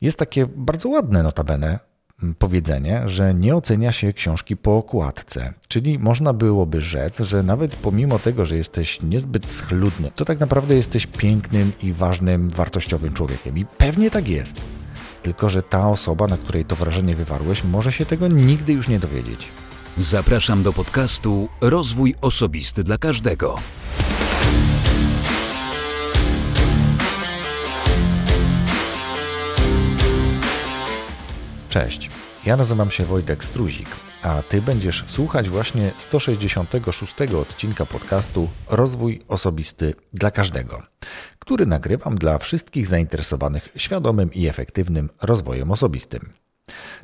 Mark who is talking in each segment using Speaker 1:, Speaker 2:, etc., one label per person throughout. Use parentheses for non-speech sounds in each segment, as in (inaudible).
Speaker 1: Jest takie bardzo ładne notabene powiedzenie, że nie ocenia się książki po okładce. Czyli można byłoby rzec, że nawet pomimo tego, że jesteś niezbyt schludny, to tak naprawdę jesteś pięknym i ważnym, wartościowym człowiekiem. I pewnie tak jest. Tylko, że ta osoba, na której to wrażenie wywarłeś, może się tego nigdy już nie dowiedzieć.
Speaker 2: Zapraszam do podcastu Rozwój Osobisty dla Każdego.
Speaker 1: Cześć, ja nazywam się Wojtek Struzik, a Ty będziesz słuchać właśnie 166 odcinka podcastu Rozwój Osobisty dla Każdego, który nagrywam dla wszystkich zainteresowanych świadomym i efektywnym rozwojem osobistym.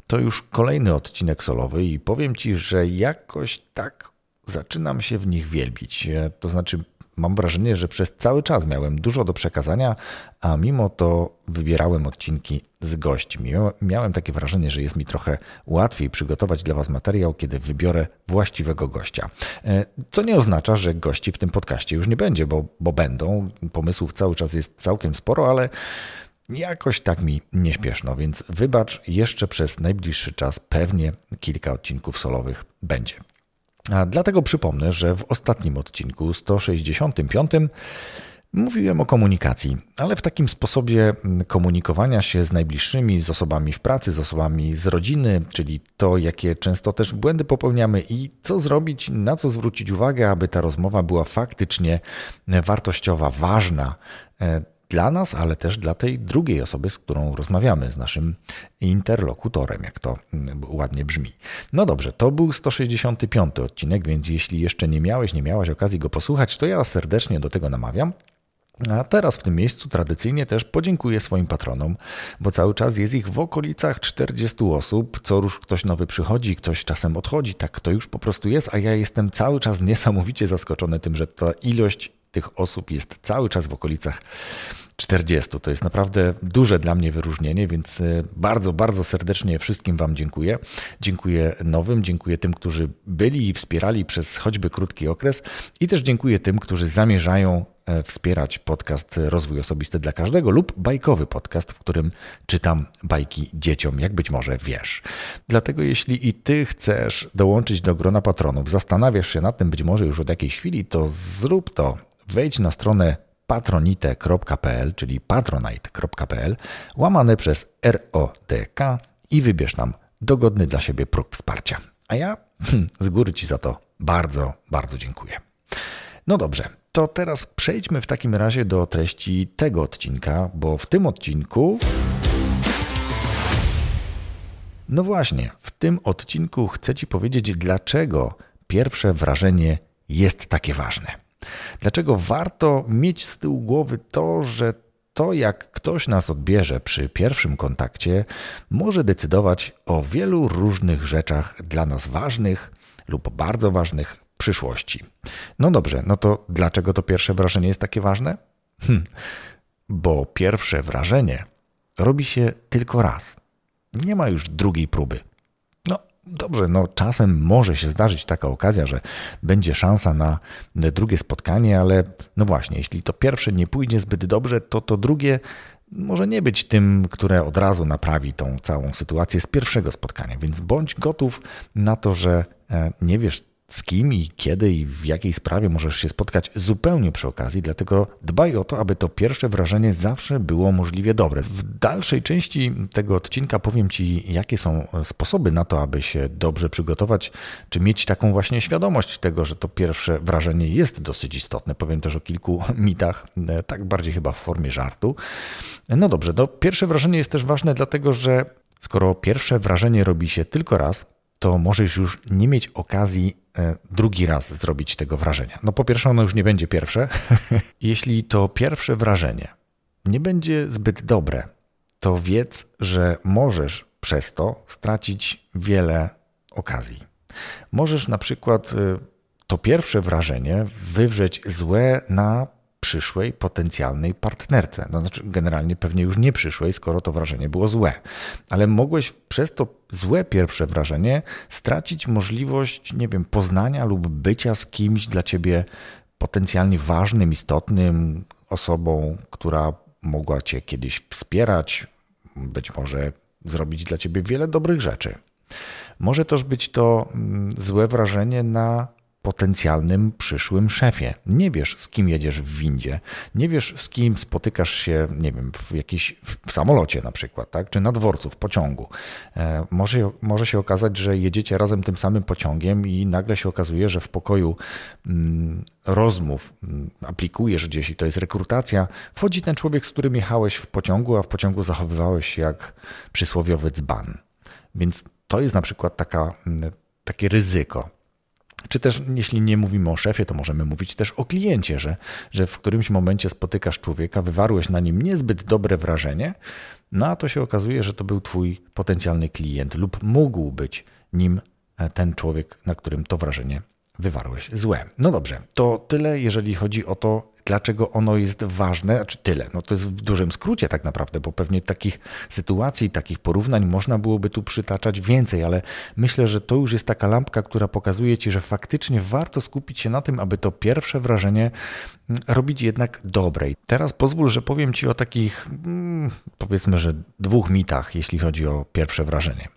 Speaker 1: To już kolejny odcinek solowy i powiem Ci, że jakoś tak zaczynam się w nich wielbić. To znaczy, mam wrażenie, że przez cały czas miałem dużo do przekazania, a mimo to wybierałem odcinki z gośćmi. Miałem takie wrażenie, że jest mi trochę łatwiej przygotować dla Was materiał, kiedy wybiorę właściwego gościa. E, co nie oznacza, że gości w tym podcaście już nie będzie, bo, bo będą. Pomysłów cały czas jest całkiem sporo, ale jakoś tak mi nie śpieszno, więc wybacz, jeszcze przez najbliższy czas pewnie kilka odcinków solowych będzie. A dlatego przypomnę, że w ostatnim odcinku 165 mówiłem o komunikacji, ale w takim sposobie komunikowania się z najbliższymi, z osobami w pracy, z osobami z rodziny, czyli to, jakie często też błędy popełniamy i co zrobić, na co zwrócić uwagę, aby ta rozmowa była faktycznie wartościowa, ważna e, dla nas, ale też dla tej drugiej osoby, z którą rozmawiamy, z naszym interlokutorem, jak to mm, ładnie brzmi. No dobrze, to był 165 odcinek, więc jeśli jeszcze nie miałeś, nie miałaś okazji go posłuchać, to ja serdecznie do tego namawiam. A teraz w tym miejscu tradycyjnie też podziękuję swoim patronom, bo cały czas jest ich w okolicach 40 osób. Co rusz ktoś nowy przychodzi, ktoś czasem odchodzi, tak to już po prostu jest, a ja jestem cały czas (laughs) niesamowicie zaskoczony tym, że ta ilość tych osób jest cały czas w okolicach 40. To jest naprawdę duże dla mnie wyróżnienie, więc e, bardzo, bardzo serdecznie wszystkim Wam dziękuję. Dziękuję nowym, dziękuję tym, którzy byli i wspierali przez choćby krótki okres i też dziękuję tym, którzy zamierzają e, wspierać podcast Rozwój Osobisty dla Każdego lub bajkowy podcast, w którym czytam bajki dzieciom, jak być może wiesz. Dlatego jeśli i Ty chcesz dołączyć do grona patronów, zastanawiasz się nad tym być może już od jakiejś chwili, to zrób to. Wejdź na stronę patronite.pl, czyli patronite.pl, łamane przez RODK i wybierz nam dogodny dla siebie próg wsparcia. A ja hmm, z góry Ci za to bardzo, bardzo dziękuję. No dobrze, to teraz przejdźmy w takim razie do treści tego odcinka, bo w tym odcinku. No właśnie, w tym odcinku chcę Ci powiedzieć, dlaczego pierwsze wrażenie jest takie ważne. Dlaczego warto mieć z tyłu głowy to, że to, jak ktoś nas odbierze przy pierwszym kontakcie, może decydować o wielu różnych rzeczach dla nas ważnych lub bardzo ważnych w przyszłości. No dobrze, no to dlaczego to pierwsze wrażenie jest takie ważne? Hm, bo pierwsze wrażenie robi się tylko raz. Nie ma już drugiej próby. Dobrze, no czasem może się zdarzyć taka okazja, że będzie szansa na drugie spotkanie, ale no właśnie, jeśli to pierwsze nie pójdzie zbyt dobrze, to to drugie może nie być tym, które od razu naprawi tą całą sytuację z pierwszego spotkania. Więc bądź gotów na to, że e, nie wiesz z kim i kiedy i w jakiej sprawie możesz się spotkać zupełnie przy okazji, dlatego dbaj o to, aby to pierwsze wrażenie zawsze było możliwie dobre. W dalszej części tego odcinka powiem Ci, jakie są sposoby na to, aby się dobrze przygotować, czy mieć taką właśnie świadomość tego, że to pierwsze wrażenie jest dosyć istotne. Powiem też o kilku (laughs) mitach, e, tak bardziej chyba w formie żartu. No dobrze, to pierwsze wrażenie jest też ważne, dlatego że skoro pierwsze wrażenie robi się tylko raz, to możesz już nie mieć okazji e, drugi raz zrobić tego wrażenia. No po pierwsze, ono już nie będzie pierwsze. (laughs) Jeśli to pierwsze wrażenie nie będzie zbyt dobre, to wiedz, że możesz przez to stracić wiele okazji. Możesz na przykład e, to pierwsze wrażenie wywrzeć złe na przyszłej potencjalnej partnerce. No, znaczy, generalnie pewnie już nie przyszłej, skoro to wrażenie było złe. Ale mogłeś przez to złe pierwsze wrażenie stracić możliwość, nie wiem, poznania lub bycia z kimś dla ciebie potencjalnie ważnym, istotnym, osobą, która mogła cię kiedyś wspierać, być może zrobić dla ciebie wiele dobrych rzeczy. Może też być to mm, złe wrażenie na potencjalnym przyszłym szefie. Nie wiesz, z kim jedziesz w windzie, nie wiesz, z kim spotykasz się, nie wiem, w jakiś w samolocie na przykład, tak? czy na dworcu, w pociągu. E, może, może się okazać, że jedziecie razem tym samym pociągiem i nagle się okazuje, że w pokoju mm, rozmów mm, aplikujesz gdzieś i to jest rekrutacja, wchodzi ten człowiek, z którym jechałeś w pociągu, a w pociągu zachowywałeś się jak przysłowiowy dzban. Więc to jest na przykład taka, mm, takie ryzyko. Czy też, jeśli nie mówimy o szefie, to możemy mówić też o kliencie, że, że w którymś momencie spotykasz człowieka, wywarłeś na nim niezbyt dobre wrażenie, no a to się okazuje, że to był Twój potencjalny klient lub mógł być nim e, ten człowiek, na którym to wrażenie wywarłeś złe. No dobrze, to tyle, jeżeli chodzi o to, dlaczego ono jest ważne, a czy tyle. No to jest w dużym skrócie tak naprawdę, bo pewnie takich sytuacji, takich porównań można byłoby tu przytaczać więcej, ale myślę, że to już jest taka lampka, która pokazuje ci, że faktycznie warto skupić się na tym, aby to pierwsze wrażenie mm, robić jednak dobrej. Teraz pozwól, że powiem ci o takich mm, powiedzmy, że dwóch mitach, jeśli chodzi o pierwsze wrażenie.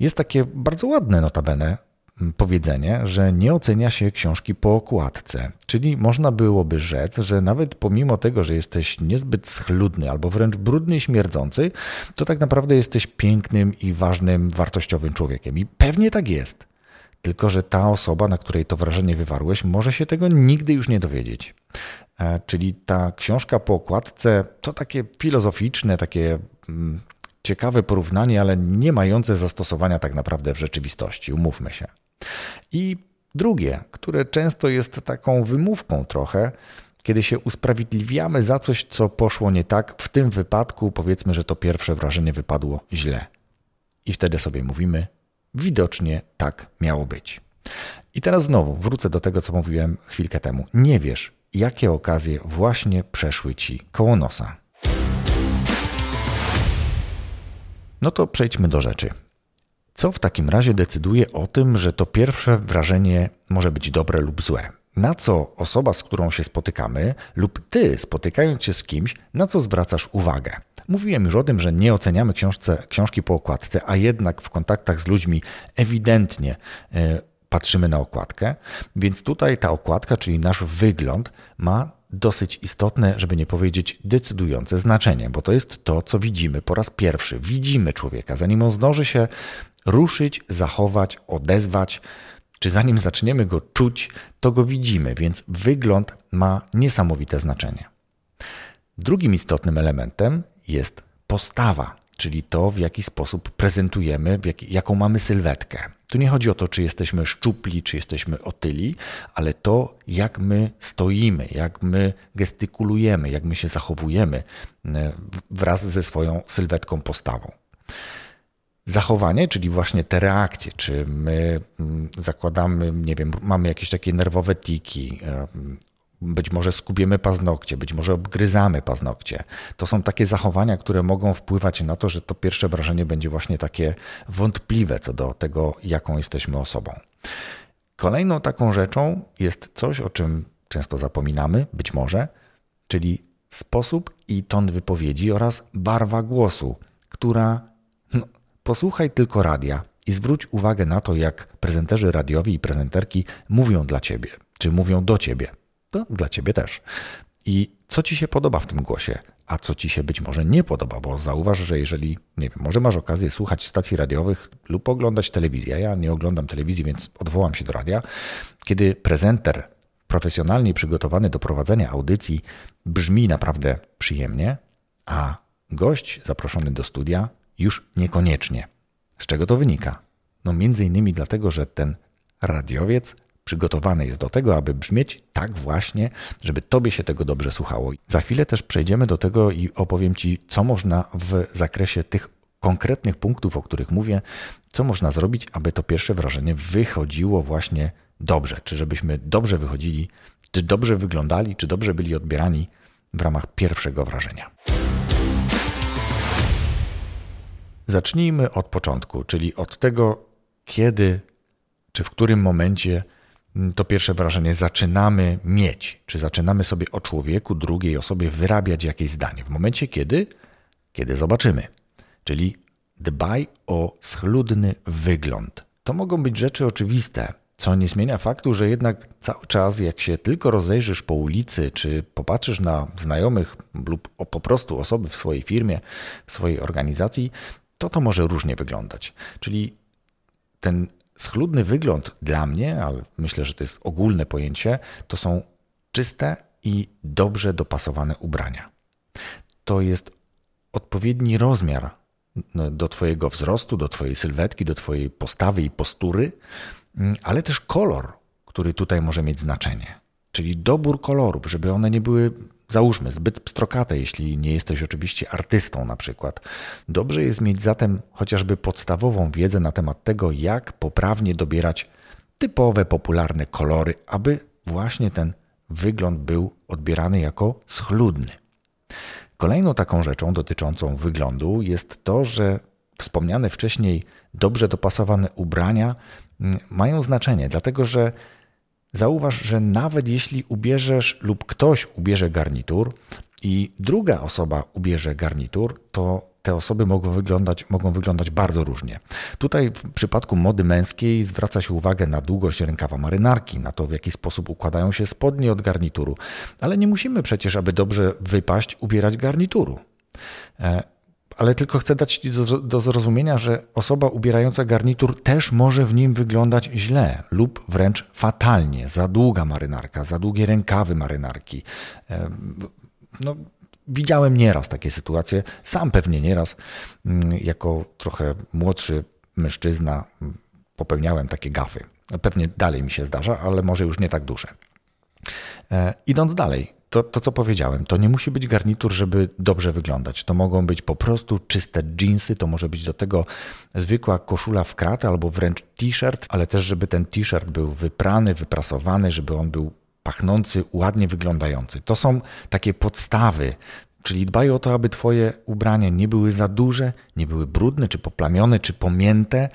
Speaker 1: Jest takie bardzo ładne notabene powiedzenie, że nie ocenia się książki po okładce. Czyli można byłoby rzec, że nawet pomimo tego, że jesteś niezbyt schludny albo wręcz brudny i śmierdzący, to tak naprawdę jesteś pięknym i ważnym, wartościowym człowiekiem. I pewnie tak jest. Tylko, że ta osoba, na której to wrażenie wywarłeś, może się tego nigdy już nie dowiedzieć. E, czyli ta książka po okładce to takie filozoficzne, takie mm, ciekawe porównanie, ale nie mające zastosowania tak naprawdę w rzeczywistości, umówmy się. I drugie, które często jest taką wymówką trochę, kiedy się usprawiedliwiamy za coś, co poszło nie tak, w tym wypadku powiedzmy, że to pierwsze wrażenie wypadło źle. I wtedy sobie mówimy, widocznie tak miało być. I teraz znowu wrócę do tego, co mówiłem chwilkę temu. Nie wiesz, jakie okazje właśnie przeszły ci koło nosa. No to przejdźmy do rzeczy. Co w takim razie decyduje o tym, że to pierwsze wrażenie może być dobre lub złe? Na co osoba, z którą się spotykamy, lub ty, spotykając się z kimś, na co zwracasz uwagę? Mówiłem już o tym, że nie oceniamy książce, książki po okładce, a jednak w kontaktach z ludźmi ewidentnie e, patrzymy na okładkę, więc tutaj ta okładka, czyli nasz wygląd, ma dosyć istotne, żeby nie powiedzieć decydujące znaczenie, bo to jest to, co widzimy po raz pierwszy. Widzimy człowieka, zanim on zdąży się ruszyć, zachować, odezwać, czy zanim zaczniemy go czuć, to go widzimy, więc wygląd ma niesamowite znaczenie. Drugim istotnym elementem jest postawa, czyli to, w jaki sposób prezentujemy, jaki, jaką mamy sylwetkę. Tu nie chodzi o to, czy jesteśmy szczupli, czy jesteśmy otyli, ale to, jak my stoimy, jak my gestykulujemy, jak my się zachowujemy e, wraz ze swoją sylwetką, postawą zachowanie, czyli właśnie te reakcje, czy my mm, zakładamy, nie wiem, mamy jakieś takie nerwowe tiki, być może skubiemy paznokcie, być może obgryzamy paznokcie. To są takie zachowania, które mogą wpływać na to, że to pierwsze wrażenie będzie właśnie takie wątpliwe co do tego, jaką jesteśmy osobą. Kolejną taką rzeczą jest coś, o czym często zapominamy, być może, czyli sposób i ton wypowiedzi oraz barwa głosu, która Posłuchaj tylko radia i zwróć uwagę na to, jak prezenterzy radiowi i prezenterki mówią dla ciebie, czy mówią do ciebie. To dla ciebie też. I co ci się podoba w tym głosie, a co ci się być może nie podoba, bo zauważ, że jeżeli, nie wiem, może masz okazję słuchać stacji radiowych lub oglądać telewizję. Ja nie oglądam telewizji, więc odwołam się do radia. Kiedy prezenter profesjonalnie przygotowany do prowadzenia audycji brzmi naprawdę przyjemnie, a gość zaproszony do studia już niekoniecznie. Z czego to wynika? No między innymi dlatego, że ten radiowiec przygotowany jest do tego, aby brzmieć tak właśnie, żeby tobie się tego dobrze słuchało. Za chwilę też przejdziemy do tego i opowiem ci, co można w zakresie tych konkretnych punktów, o których mówię, co można zrobić, aby to pierwsze wrażenie wychodziło właśnie dobrze, czy żebyśmy dobrze wychodzili, czy dobrze wyglądali, czy dobrze byli odbierani w ramach pierwszego wrażenia. Zacznijmy od początku, czyli od tego, kiedy czy w którym momencie to pierwsze wrażenie zaczynamy mieć, czy zaczynamy sobie o człowieku, drugiej osobie wyrabiać jakieś zdanie. W momencie kiedy? Kiedy zobaczymy. czyli dbaj o schludny wygląd. To mogą być rzeczy oczywiste, co nie zmienia faktu, że jednak cały czas, jak się tylko rozejrzysz po ulicy, czy popatrzysz na znajomych lub po prostu osoby w swojej firmie, w swojej organizacji, to to może różnie wyglądać. Czyli ten schludny wygląd dla mnie, ale myślę, że to jest ogólne pojęcie, to są czyste i dobrze dopasowane ubrania. To jest odpowiedni rozmiar no, do Twojego wzrostu, do Twojej sylwetki, do Twojej postawy i postury, mm, ale też kolor, który tutaj może mieć znaczenie. Czyli dobór kolorów, żeby one nie były, załóżmy, zbyt pstrokate, jeśli nie jesteś oczywiście artystą na przykład. Dobrze jest mieć zatem chociażby podstawową wiedzę na temat tego, jak poprawnie dobierać typowe, popularne kolory, aby właśnie ten wygląd był odbierany jako schludny. Kolejną taką rzeczą dotyczącą wyglądu jest to, że wspomniane wcześniej dobrze dopasowane ubrania mm, mają znaczenie, dlatego że zauważ, że nawet jeśli ubierzesz lub ktoś ubierze garnitur i druga osoba ubierze garnitur, to te osoby mogą wyglądać, mogą wyglądać bardzo różnie. Tutaj w przypadku mody męskiej zwraca się uwagę na długość rękawa marynarki, na to w jaki sposób układają się spodnie od garnituru, ale nie musimy przecież, aby dobrze wypaść, ubierać garnituru. Ale tylko chcę dać Ci do, do zrozumienia, że osoba ubierająca garnitur też może w nim wyglądać źle lub wręcz fatalnie. Za długa marynarka, za długie rękawy marynarki. No, widziałem nieraz takie sytuacje, sam pewnie nieraz, mm, jako trochę młodszy mężczyzna mm, popełniałem takie gafy. Pewnie dalej mi się zdarza, ale może już nie tak duże. E, idąc dalej, to, to co powiedziałem, to nie musi być garnitur, żeby dobrze wyglądać. To mogą być po prostu czyste jeansy, to może być do tego zwykła koszula w kratę albo wręcz t-shirt, ale też żeby ten t-shirt był wyprany, wyprasowany, żeby on był pachnący, ładnie wyglądający. To są takie podstawy, czyli dbaj o to, aby Twoje ubrania nie były za duże, nie były brudne, czy poplamione, czy pomięte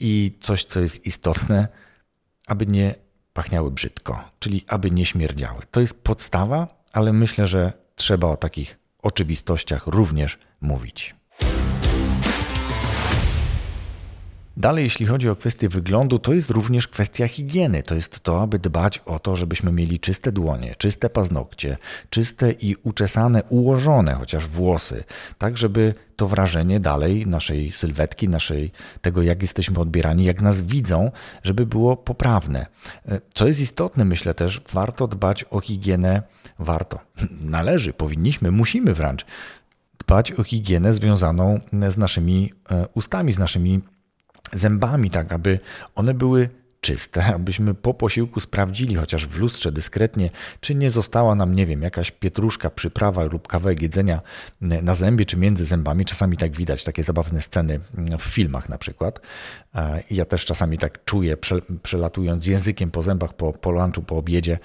Speaker 1: i coś, co jest istotne, aby nie pachniały brzydko, czyli aby nie śmierdziały. To jest podstawa, ale myślę, że trzeba o takich oczywistościach również mówić. Dalej, jeśli chodzi o kwestię wyglądu, to jest również kwestia higieny. To jest to, aby dbać o to, żebyśmy mieli czyste dłonie, czyste paznokcie, czyste i uczesane, ułożone chociaż włosy, tak żeby to wrażenie dalej naszej sylwetki, naszej tego, jak jesteśmy odbierani, jak nas widzą, żeby było poprawne. Co jest istotne, myślę też, warto dbać o higienę, warto, (laughs) należy, powinniśmy, musimy wręcz dbać o higienę związaną z naszymi e, ustami, z naszymi zębami, tak aby one były czyste, (laughs) abyśmy po posiłku sprawdzili chociaż w lustrze dyskretnie, czy nie została nam, nie wiem, jakaś pietruszka, przyprawa lub kawałek jedzenia na zębie czy między zębami. Czasami tak widać takie zabawne sceny w filmach na przykład. Ja też czasami tak czuję, przelatując językiem po zębach po, po lunchu, po obiedzie,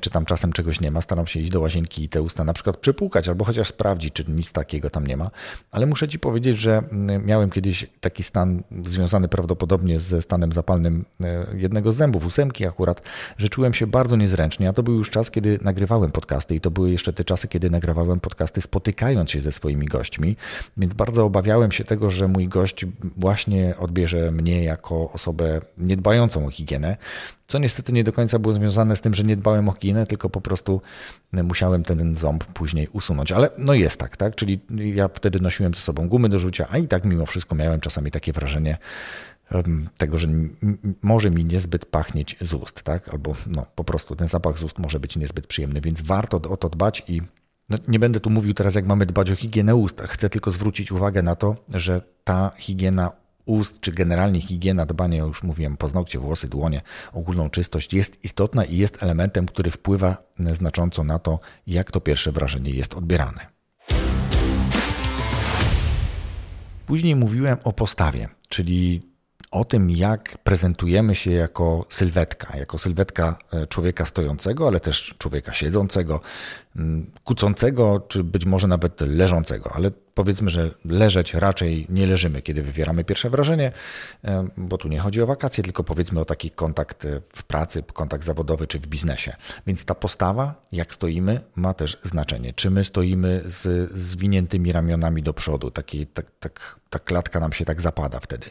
Speaker 1: czy tam czasem czegoś nie ma. Staram się iść do łazienki i te usta na przykład przypłukać albo chociaż sprawdzić, czy nic takiego tam nie ma. Ale muszę Ci powiedzieć, że miałem kiedyś taki stan związany prawdopodobnie ze stanem zapalnym e, jednego z zębów, ósemki akurat, że czułem się bardzo niezręcznie. A to był już czas, kiedy nagrywałem podcasty i to były jeszcze te czasy, kiedy nagrywałem podcasty spotykając się ze swoimi gośćmi, więc bardzo obawiałem się tego, że mój gość właśnie odbierze mnie jako osobę niedbającą o higienę, co niestety nie do końca było związane z tym, że nie dbałem o higienę, tylko po prostu musiałem ten ząb później usunąć. Ale no jest tak, tak? Czyli ja wtedy nosiłem ze sobą gumy do rzucia, a i tak mimo wszystko miałem czasami takie wrażenie, tego, że może mi niezbyt pachnieć z ust, tak? Albo no, po prostu ten zapach z ust może być niezbyt przyjemny, więc warto o to dbać i no, nie będę tu mówił teraz, jak mamy dbać o higienę ust. Chcę tylko zwrócić uwagę na to, że ta higiena ust, czy generalnie higiena, dbanie, już mówiłem, paznokcie, włosy, dłonie, ogólną czystość jest istotna i jest elementem, który wpływa znacząco na to, jak to pierwsze wrażenie jest odbierane. Później mówiłem o postawie, czyli o tym, jak prezentujemy się jako sylwetka, jako sylwetka e, człowieka stojącego, ale też człowieka siedzącego, kucącego, czy być może nawet leżącego, ale powiedzmy, że leżeć raczej nie leżymy, kiedy wywieramy pierwsze wrażenie, bo tu nie chodzi o wakacje, tylko powiedzmy o taki kontakt e, w pracy, kontakt zawodowy czy w biznesie. Więc ta postawa, jak stoimy, ma też znaczenie. Czy my stoimy z zwiniętymi ramionami do przodu, taki, tak, tak, ta klatka nam się tak zapada wtedy.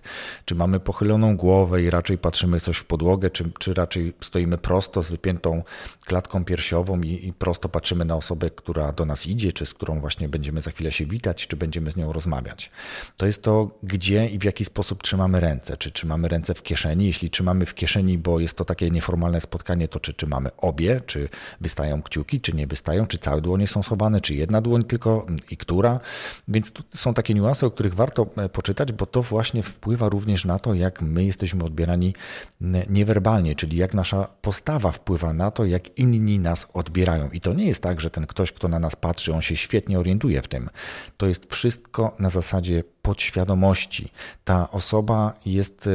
Speaker 1: Czy mamy pochyloną głowę i raczej patrzymy coś w podłogę, czy, czy raczej stoimy prosto z wypiętą klatką piersiową i, i prosto patrzymy na osobę, która do nas idzie, czy z którą właśnie będziemy za chwilę się witać, czy będziemy z nią rozmawiać. To jest to, gdzie i w jaki sposób trzymamy ręce. Czy trzymamy ręce w kieszeni? Jeśli trzymamy w kieszeni, bo jest to takie nieformalne spotkanie, to czy trzymamy obie, czy wystają kciuki, czy nie wystają, czy całe dłonie są schowane, czy jedna dłoń tylko i która. Więc tu są takie niuanse, o których warto e, poczytać, bo to właśnie wpływa również na to, jak my jesteśmy odbierani niewerbalnie, czyli jak nasza postawa wpływa na to, jak inni nas odbierają. I to nie jest tak, że ten ktoś, kto na nas patrzy, on się świetnie orientuje w tym. To jest wszystko na zasadzie podświadomości. Ta osoba jest,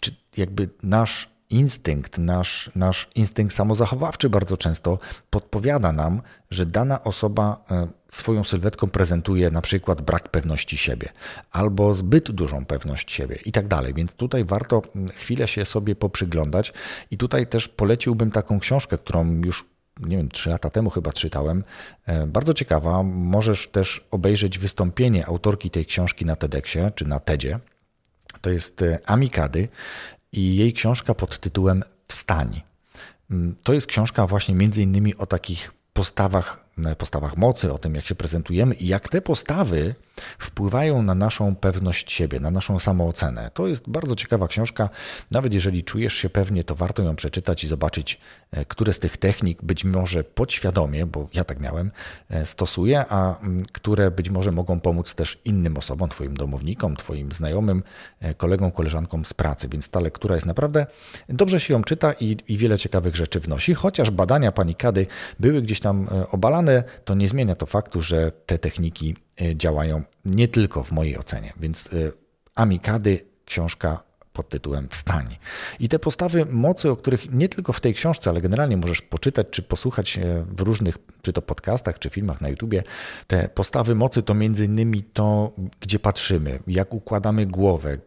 Speaker 1: czy jakby nasz instynkt, nasz, nasz instynkt samozachowawczy bardzo często podpowiada nam, że dana osoba e, swoją sylwetką prezentuje na przykład brak pewności siebie albo zbyt dużą pewność siebie i tak dalej. Więc tutaj warto chwilę się sobie poprzyglądać i tutaj też poleciłbym taką książkę, którą już nie wiem, trzy lata temu chyba czytałem. E, bardzo ciekawa. Możesz też obejrzeć wystąpienie autorki tej książki na TEDxie czy na TEDzie. To jest e, Amikady i jej książka pod tytułem Wstań. Mm, to jest książka właśnie między innymi o takich postawach postawach mocy, o tym, jak się prezentujemy i jak te postawy wpływają na naszą pewność siebie, na naszą samoocenę. To jest bardzo ciekawa książka. Nawet jeżeli czujesz się pewnie, to warto ją przeczytać i zobaczyć, e, które z tych technik być może podświadomie, bo ja tak miałem, e, stosuję, a które być może mogą pomóc też innym osobom, Twoim domownikom, Twoim znajomym, e, kolegom, koleżankom z pracy. Więc ta lektura jest naprawdę dobrze się ją czyta i, i wiele ciekawych rzeczy wnosi, chociaż badania panikady były gdzieś tam obalane to nie zmienia to faktu, że te techniki e, działają nie tylko w mojej ocenie. Więc e, Amikady, książka pod tytułem Wstań. I te postawy mocy, o których nie tylko w tej książce, ale generalnie możesz poczytać czy posłuchać e, w różnych, czy to podcastach, czy filmach na YouTubie, te postawy mocy to między innymi to, gdzie patrzymy, jak układamy głowę,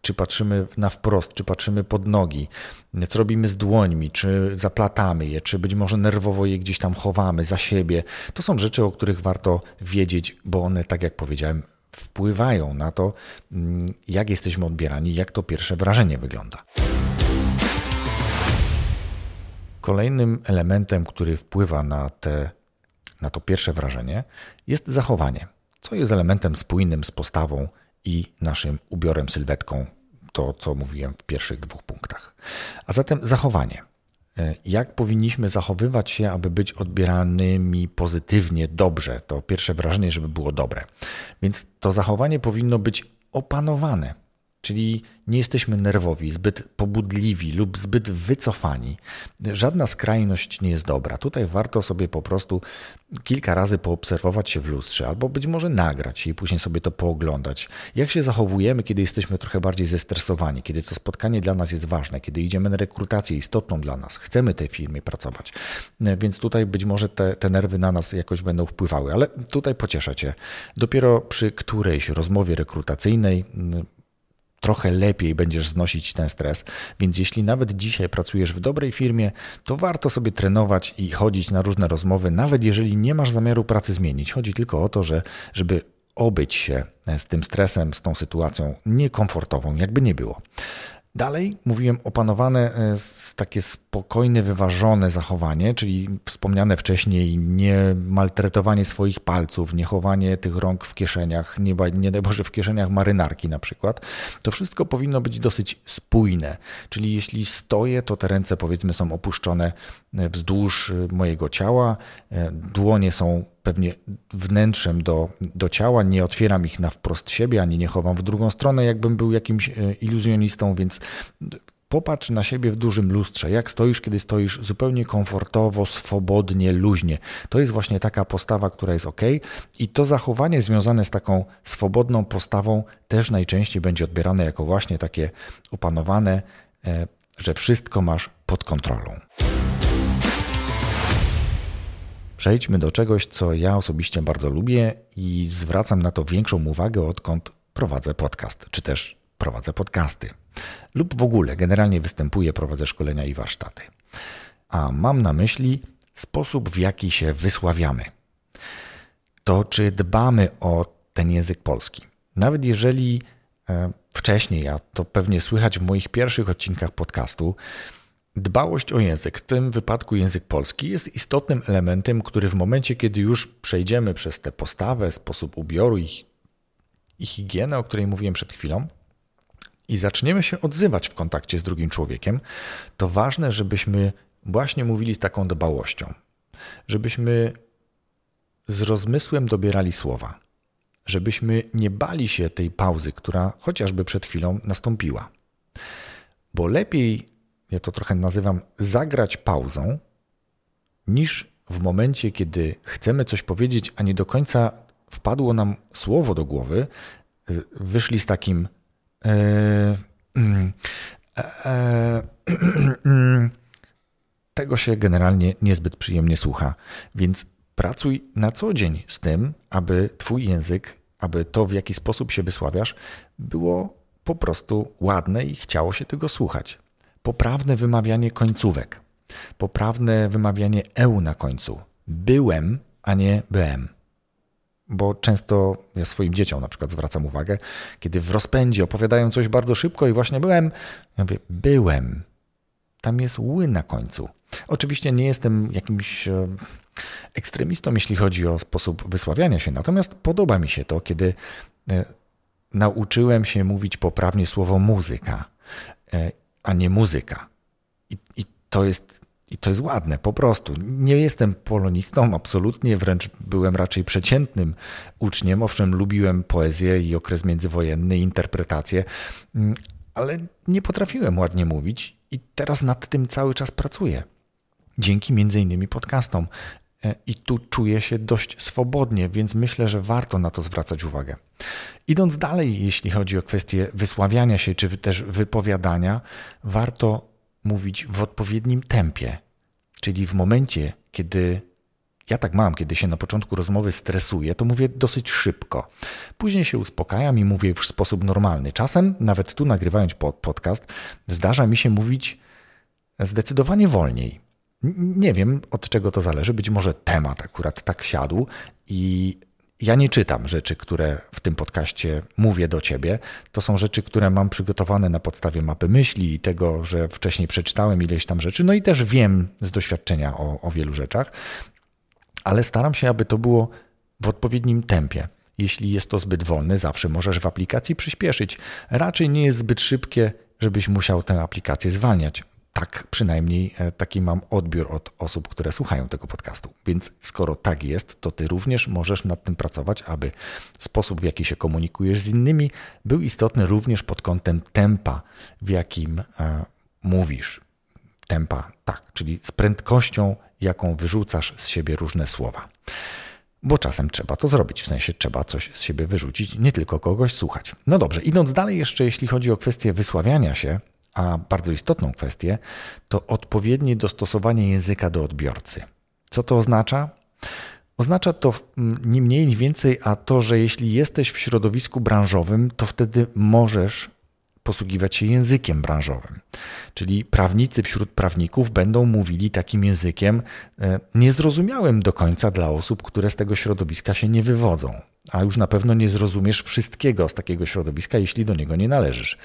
Speaker 1: czy patrzymy na wprost, czy patrzymy pod nogi, co robimy z dłońmi, czy zaplatamy je, czy być może nerwowo je gdzieś tam chowamy za siebie. To są rzeczy, o których warto wiedzieć, bo one, tak jak powiedziałem, wpływają na to, mm, jak jesteśmy odbierani, jak to pierwsze wrażenie wygląda. Kolejnym elementem, który wpływa na, te, na to pierwsze wrażenie, jest zachowanie, co jest elementem spójnym z postawą i naszym ubiorem, sylwetką, to co mówiłem w pierwszych dwóch punktach. A zatem zachowanie. E, jak powinniśmy zachowywać się, aby być odbieranymi pozytywnie, dobrze. To pierwsze wrażenie, żeby było dobre. Więc to zachowanie powinno być opanowane czyli nie jesteśmy nerwowi, zbyt pobudliwi lub zbyt wycofani. Żadna skrajność nie jest dobra. Tutaj warto sobie po prostu kilka razy poobserwować się w lustrze, albo być może nagrać i później sobie to pooglądać. Jak się zachowujemy, kiedy jesteśmy trochę bardziej zestresowani, kiedy to spotkanie dla nas jest ważne, kiedy idziemy na rekrutację istotną dla nas, chcemy tej firmie pracować. Więc tutaj być może te, te nerwy na nas jakoś będą wpływały, ale tutaj pocieszę Cię. Dopiero przy którejś rozmowie rekrutacyjnej trochę lepiej będziesz znosić ten stres. Więc jeśli nawet dzisiaj pracujesz w dobrej firmie, to warto sobie trenować i chodzić na różne rozmowy, nawet jeżeli nie masz zamiaru pracy zmienić. Chodzi tylko o to, że żeby obyć się z tym stresem, z tą sytuacją niekomfortową, jakby nie było. Dalej mówiłem opanowane e, takie spokojne, wyważone zachowanie, czyli wspomniane wcześniej nie maltretowanie swoich palców, nie chowanie tych rąk w kieszeniach, nie, nie daj Boże w kieszeniach marynarki na przykład. To wszystko powinno być dosyć spójne, czyli jeśli stoję, to te ręce powiedzmy są opuszczone e, wzdłuż e, mojego ciała, dłonie są pewnie wnętrzem do, do ciała, nie otwieram ich na wprost siebie, ani nie chowam w drugą stronę, jakbym był jakimś e, iluzjonistą, więc Popatrz na siebie w dużym lustrze, jak stoisz, kiedy stoisz zupełnie komfortowo, swobodnie, luźnie. To jest właśnie taka postawa, która jest ok, i to zachowanie związane z taką swobodną postawą też najczęściej będzie odbierane jako właśnie takie opanowane, e, że wszystko masz pod kontrolą. Przejdźmy do czegoś, co ja osobiście bardzo lubię i zwracam na to większą uwagę, odkąd prowadzę podcast, czy też prowadzę podcasty. Lub w ogóle generalnie występuję, prowadzę szkolenia i warsztaty. A mam na myśli sposób, w jaki się wysławiamy. To, czy dbamy o ten język polski. Nawet jeżeli e, wcześniej, a to pewnie słychać w moich pierwszych odcinkach podcastu, Dbałość o język, w tym wypadku język polski, jest istotnym elementem, który w momencie, kiedy już przejdziemy przez tę postawę, sposób ubioru i, i higienę, o której mówiłem przed chwilą, i zaczniemy się odzywać w kontakcie z drugim człowiekiem, to ważne, żebyśmy właśnie mówili z taką dbałością, żebyśmy z rozmysłem dobierali słowa, żebyśmy nie bali się tej pauzy, która chociażby przed chwilą nastąpiła. Bo lepiej ja to trochę nazywam zagrać pauzą, niż w momencie, kiedy chcemy coś powiedzieć, a nie do końca wpadło nam słowo do głowy, wyszli z takim. E, e, e, (clears throat) tego się generalnie niezbyt przyjemnie słucha. Więc pracuj na co dzień z tym, aby Twój język, aby to, w jaki sposób się wysławiasz, było po prostu ładne i chciało się tego słuchać poprawne wymawianie końcówek, poprawne wymawianie eu na końcu. Byłem, a nie byłem. Bo często ja swoim dzieciom na przykład zwracam uwagę, kiedy w rozpędzie opowiadają coś bardzo szybko i właśnie byłem, ja mówię, byłem. Tam jest ły na końcu. Oczywiście nie jestem jakimś e, ekstremistą, jeśli chodzi o sposób wysławiania się, natomiast podoba mi się to, kiedy e, nauczyłem się mówić poprawnie słowo muzyka e, a nie muzyka. I, i to jest i to jest ładne, po prostu. Nie jestem polonistą, absolutnie, wręcz byłem raczej przeciętnym uczniem. Owszem, lubiłem poezję i okres międzywojenny, interpretację, mm, ale nie potrafiłem ładnie mówić i teraz nad tym cały czas pracuję. Dzięki między innymi podcastom. E, I tu czuję się dość swobodnie, więc myślę, że warto na to zwracać uwagę. Idąc dalej, jeśli chodzi o kwestię wysławiania się czy też wypowiadania, warto mówić w odpowiednim tempie, czyli w momencie, kiedy ja tak mam, kiedy się na początku rozmowy stresuję, to mówię dosyć szybko. Później się uspokajam i mówię w sposób normalny. Czasem, nawet tu nagrywając podcast, zdarza mi się mówić zdecydowanie wolniej. Nie wiem, od czego to zależy. Być może temat akurat tak siadł i ja nie czytam rzeczy, które w tym podcaście mówię do ciebie. To są rzeczy, które mam przygotowane na podstawie mapy myśli i tego, że wcześniej przeczytałem ileś tam rzeczy. No i też wiem z doświadczenia o, o wielu rzeczach, ale staram się, aby to było w odpowiednim tempie. Jeśli jest to zbyt wolne, zawsze możesz w aplikacji przyspieszyć. Raczej nie jest zbyt szybkie, żebyś musiał tę aplikację zwalniać tak przynajmniej e, taki mam odbiór od osób, które słuchają tego podcastu. Więc skoro tak jest, to ty również możesz nad tym pracować, aby sposób, w jaki się komunikujesz z innymi, był istotny również pod kątem tempa, w jakim e, mówisz. Tempa, tak, czyli z prędkością, jaką wyrzucasz z siebie różne słowa. Bo czasem trzeba to zrobić, w sensie trzeba coś z siebie wyrzucić, nie tylko kogoś słuchać. No dobrze, idąc dalej, jeszcze jeśli chodzi o kwestię wysławiania się, a bardzo istotną kwestię, to odpowiednie dostosowanie języka do odbiorcy. Co to oznacza? Oznacza to ni mniej, ni więcej, a to, że jeśli jesteś w środowisku branżowym, to wtedy możesz posługiwać się językiem branżowym. Czyli prawnicy wśród prawników będą mówili takim językiem e, niezrozumiałym do końca dla osób, które z tego środowiska się nie wywodzą. A już na pewno nie zrozumiesz wszystkiego z takiego środowiska, jeśli do niego nie należysz.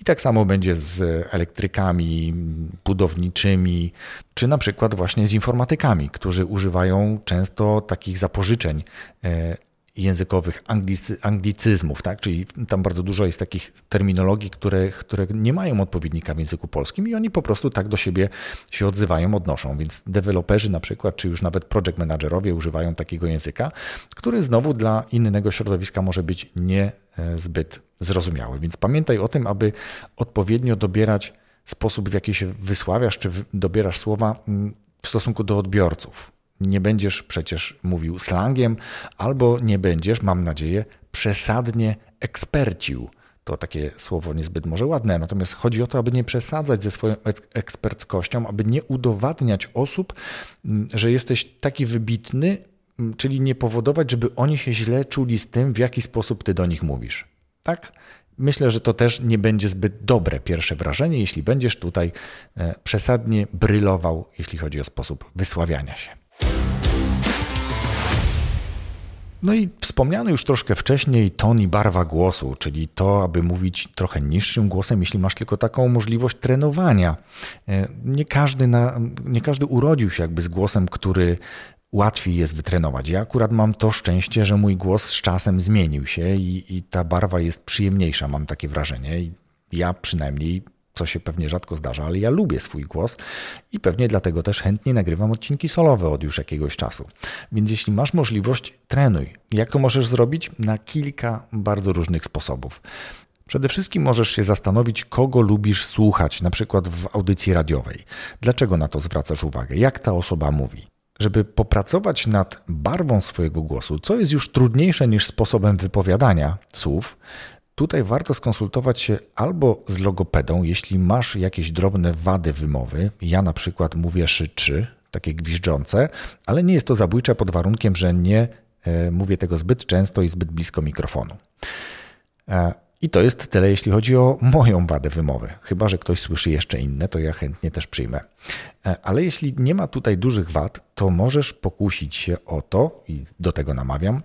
Speaker 1: I tak samo będzie z elektrykami, budowniczymi, czy na przykład właśnie z informatykami, którzy używają często takich zapożyczeń e, językowych anglicy, anglicyzmów, tak? czyli tam bardzo dużo jest takich terminologii, które, które nie mają odpowiednika w języku polskim i oni po prostu tak do siebie się odzywają, odnoszą. Więc deweloperzy na przykład, czy już nawet project managerowie używają takiego języka, który znowu dla innego środowiska może być niezbyt zrozumiały. Więc pamiętaj o tym, aby odpowiednio dobierać sposób, w jaki się wysławiasz, czy dobierasz słowa mm, w stosunku do odbiorców. Nie będziesz przecież mówił slangiem, albo nie będziesz, mam nadzieję, przesadnie ekspercił To takie słowo niezbyt może ładne, natomiast chodzi o to, aby nie przesadzać ze swoją eksperckością, aby nie udowadniać osób, mm, że jesteś taki wybitny, mm, czyli nie powodować, żeby oni się źle czuli z tym, w jaki sposób ty do nich mówisz. Tak? Myślę, że to też nie będzie zbyt dobre pierwsze wrażenie, jeśli będziesz tutaj e, przesadnie brylował, jeśli chodzi o sposób wysławiania się. No i wspomniany już troszkę wcześniej ton i barwa głosu, czyli to, aby mówić trochę niższym głosem, jeśli masz tylko taką możliwość trenowania. E, nie każdy, na, nie każdy urodził się jakby z głosem, który łatwiej jest wytrenować. Ja akurat mam to szczęście, że mój głos z czasem zmienił się i, i ta barwa jest przyjemniejsza, mam takie wrażenie. Ja przynajmniej co się pewnie rzadko zdarza, ale ja lubię swój głos i pewnie dlatego też chętnie nagrywam odcinki solowe od już jakiegoś czasu. Więc jeśli masz możliwość, trenuj. Jak to możesz zrobić? Na kilka bardzo różnych sposobów. Przede wszystkim możesz się zastanowić, kogo lubisz słuchać, na przykład w audycji radiowej. Dlaczego na to zwracasz uwagę? Jak ta osoba mówi? Żeby popracować nad barwą swojego głosu, co jest już trudniejsze niż sposobem wypowiadania słów, Tutaj warto skonsultować się albo z logopedą, jeśli masz jakieś drobne wady wymowy. Ja na przykład mówię szyczy, takie gwiżdżące, ale nie jest to zabójcze pod warunkiem, że nie e, mówię tego zbyt często i zbyt blisko mikrofonu. E, I to jest tyle, jeśli chodzi o moją wadę wymowy. Chyba, że ktoś słyszy jeszcze inne, to ja chętnie też przyjmę. E, ale jeśli nie ma tutaj dużych wad, to możesz pokusić się o to, i do tego namawiam,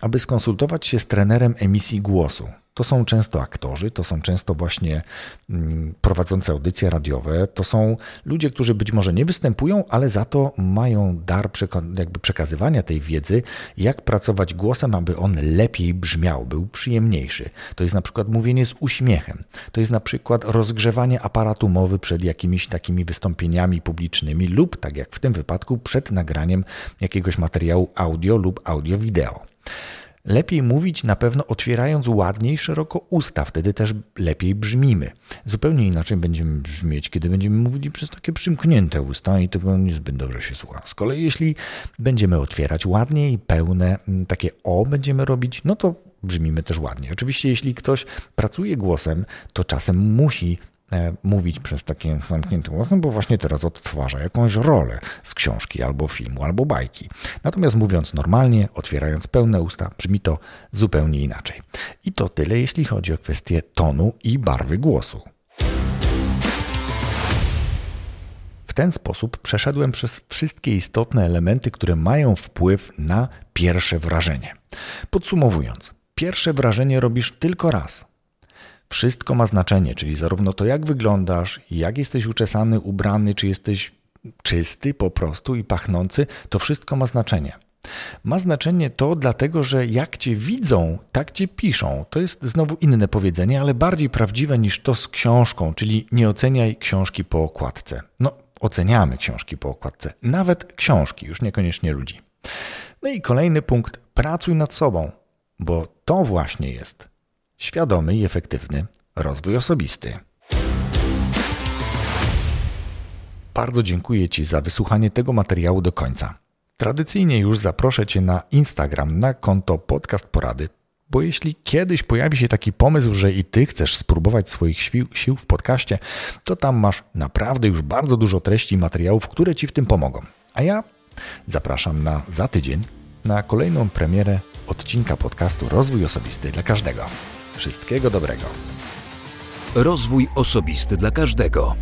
Speaker 1: aby skonsultować się z trenerem emisji głosu. To są często aktorzy, to są często właśnie mm, prowadzące audycje radiowe, to są ludzie, którzy być może nie występują, ale za to mają dar jakby przekazywania tej wiedzy, jak pracować głosem, aby on lepiej brzmiał, był przyjemniejszy. To jest na przykład mówienie z uśmiechem, to jest na przykład rozgrzewanie aparatu mowy przed jakimiś takimi wystąpieniami publicznymi lub, tak jak w tym wypadku, przed nagraniem jakiegoś materiału audio lub audio-wideo. Lepiej mówić na pewno otwierając ładniej szeroko usta, wtedy też lepiej brzmimy. Zupełnie inaczej będziemy brzmieć, kiedy będziemy mówili przez takie przymknięte usta i tego niezbyt dobrze się słucha. Z kolei jeśli będziemy otwierać ładniej, pełne, takie o będziemy robić, no to brzmimy też ładnie. Oczywiście jeśli ktoś pracuje głosem, to czasem musi mówić przez takie zamknięte głos, no bo właśnie teraz odtwarza jakąś rolę z książki albo filmu, albo bajki. Natomiast mówiąc normalnie, otwierając pełne usta, brzmi to zupełnie inaczej. I to tyle, jeśli chodzi o kwestię tonu i barwy głosu. W ten sposób przeszedłem przez wszystkie istotne elementy, które mają wpływ na pierwsze wrażenie. Podsumowując, pierwsze wrażenie robisz tylko raz – wszystko ma znaczenie, czyli zarówno to, jak wyglądasz, jak jesteś uczesany, ubrany, czy jesteś czysty po prostu i pachnący, to wszystko ma znaczenie. Ma znaczenie to dlatego, że jak cię widzą, tak cię piszą. To jest znowu inne powiedzenie, ale bardziej prawdziwe niż to z książką, czyli nie oceniaj książki po okładce. No, oceniamy książki po okładce, nawet książki, już niekoniecznie ludzi. No i kolejny punkt: pracuj nad sobą, bo to właśnie jest świadomy i efektywny rozwój osobisty. Bardzo dziękuję Ci za wysłuchanie tego materiału do końca. Tradycyjnie już zaproszę Cię na Instagram na konto Podcast Porady, bo jeśli kiedyś pojawi się taki pomysł, że i Ty chcesz spróbować swoich sił, w podcaście, to tam masz naprawdę już bardzo dużo treści i materiałów, które Ci w tym pomogą. A ja zapraszam na za tydzień na kolejną premierę odcinka podcastu Rozwój Osobisty dla Każdego. Wszystkiego dobrego.
Speaker 2: Rozwój osobisty dla każdego.